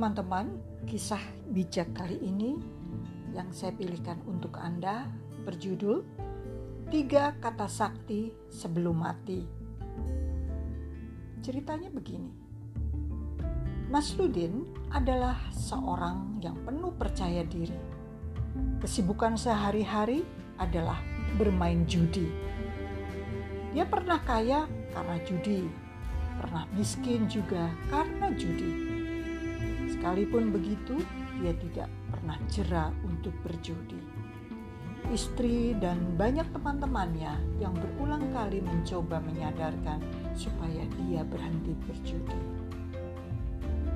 Teman-teman, kisah bijak kali ini yang saya pilihkan untuk Anda berjudul Tiga Kata Sakti Sebelum Mati. Ceritanya begini. Nasruddin adalah seorang yang penuh percaya diri. Kesibukan sehari-hari adalah bermain judi. Dia pernah kaya karena judi, pernah miskin juga karena judi Sekalipun begitu, dia tidak pernah jera untuk berjudi. Istri dan banyak teman-temannya yang berulang kali mencoba menyadarkan supaya dia berhenti berjudi.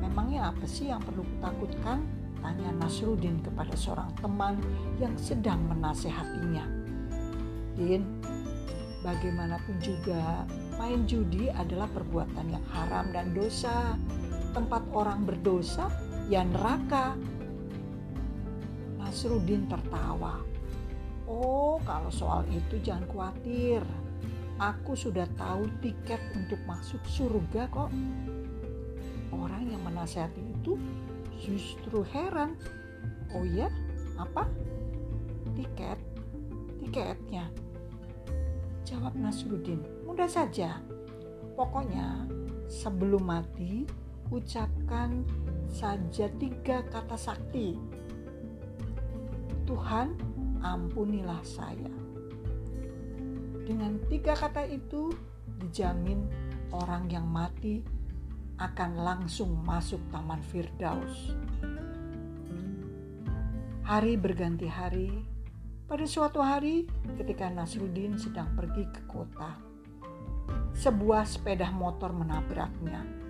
Memangnya apa sih yang perlu kutakutkan? Tanya Nasruddin kepada seorang teman yang sedang menasehatinya. Din, bagaimanapun juga main judi adalah perbuatan yang haram dan dosa tempat orang berdosa, ya neraka. Nasruddin tertawa. Oh, kalau soal itu jangan khawatir. Aku sudah tahu tiket untuk masuk surga kok. Orang yang menasihati itu justru heran. Oh iya, apa? Tiket? Tiketnya? Jawab Nasruddin, mudah saja. Pokoknya sebelum mati ucapkan saja tiga kata sakti. Tuhan, ampunilah saya. Dengan tiga kata itu, dijamin orang yang mati akan langsung masuk Taman Firdaus. Hari berganti hari, pada suatu hari ketika Nasruddin sedang pergi ke kota, sebuah sepeda motor menabraknya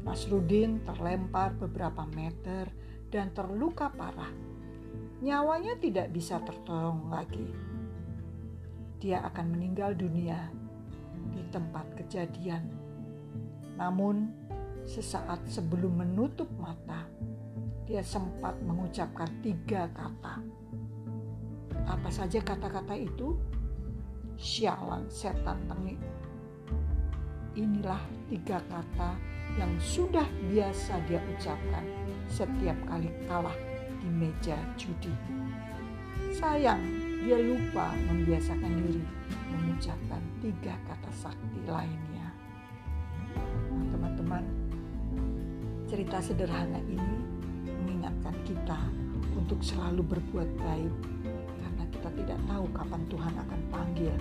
Nasruddin terlempar beberapa meter dan terluka parah. Nyawanya tidak bisa tertolong lagi. Dia akan meninggal dunia di tempat kejadian. Namun, sesaat sebelum menutup mata, dia sempat mengucapkan tiga kata. Apa saja kata-kata itu? Sialan setan tengik. Inilah tiga kata yang sudah biasa dia ucapkan setiap kali kalah di meja judi. Sayang, dia lupa membiasakan diri mengucapkan tiga kata sakti lainnya. Nah, teman-teman, cerita sederhana ini mengingatkan kita untuk selalu berbuat baik karena kita tidak tahu kapan Tuhan akan panggil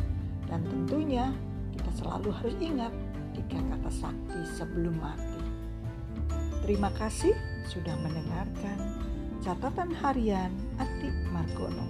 dan tentunya kita selalu harus ingat tiga kata sakti sebelum mati. Terima kasih sudah mendengarkan catatan harian Atik Margono.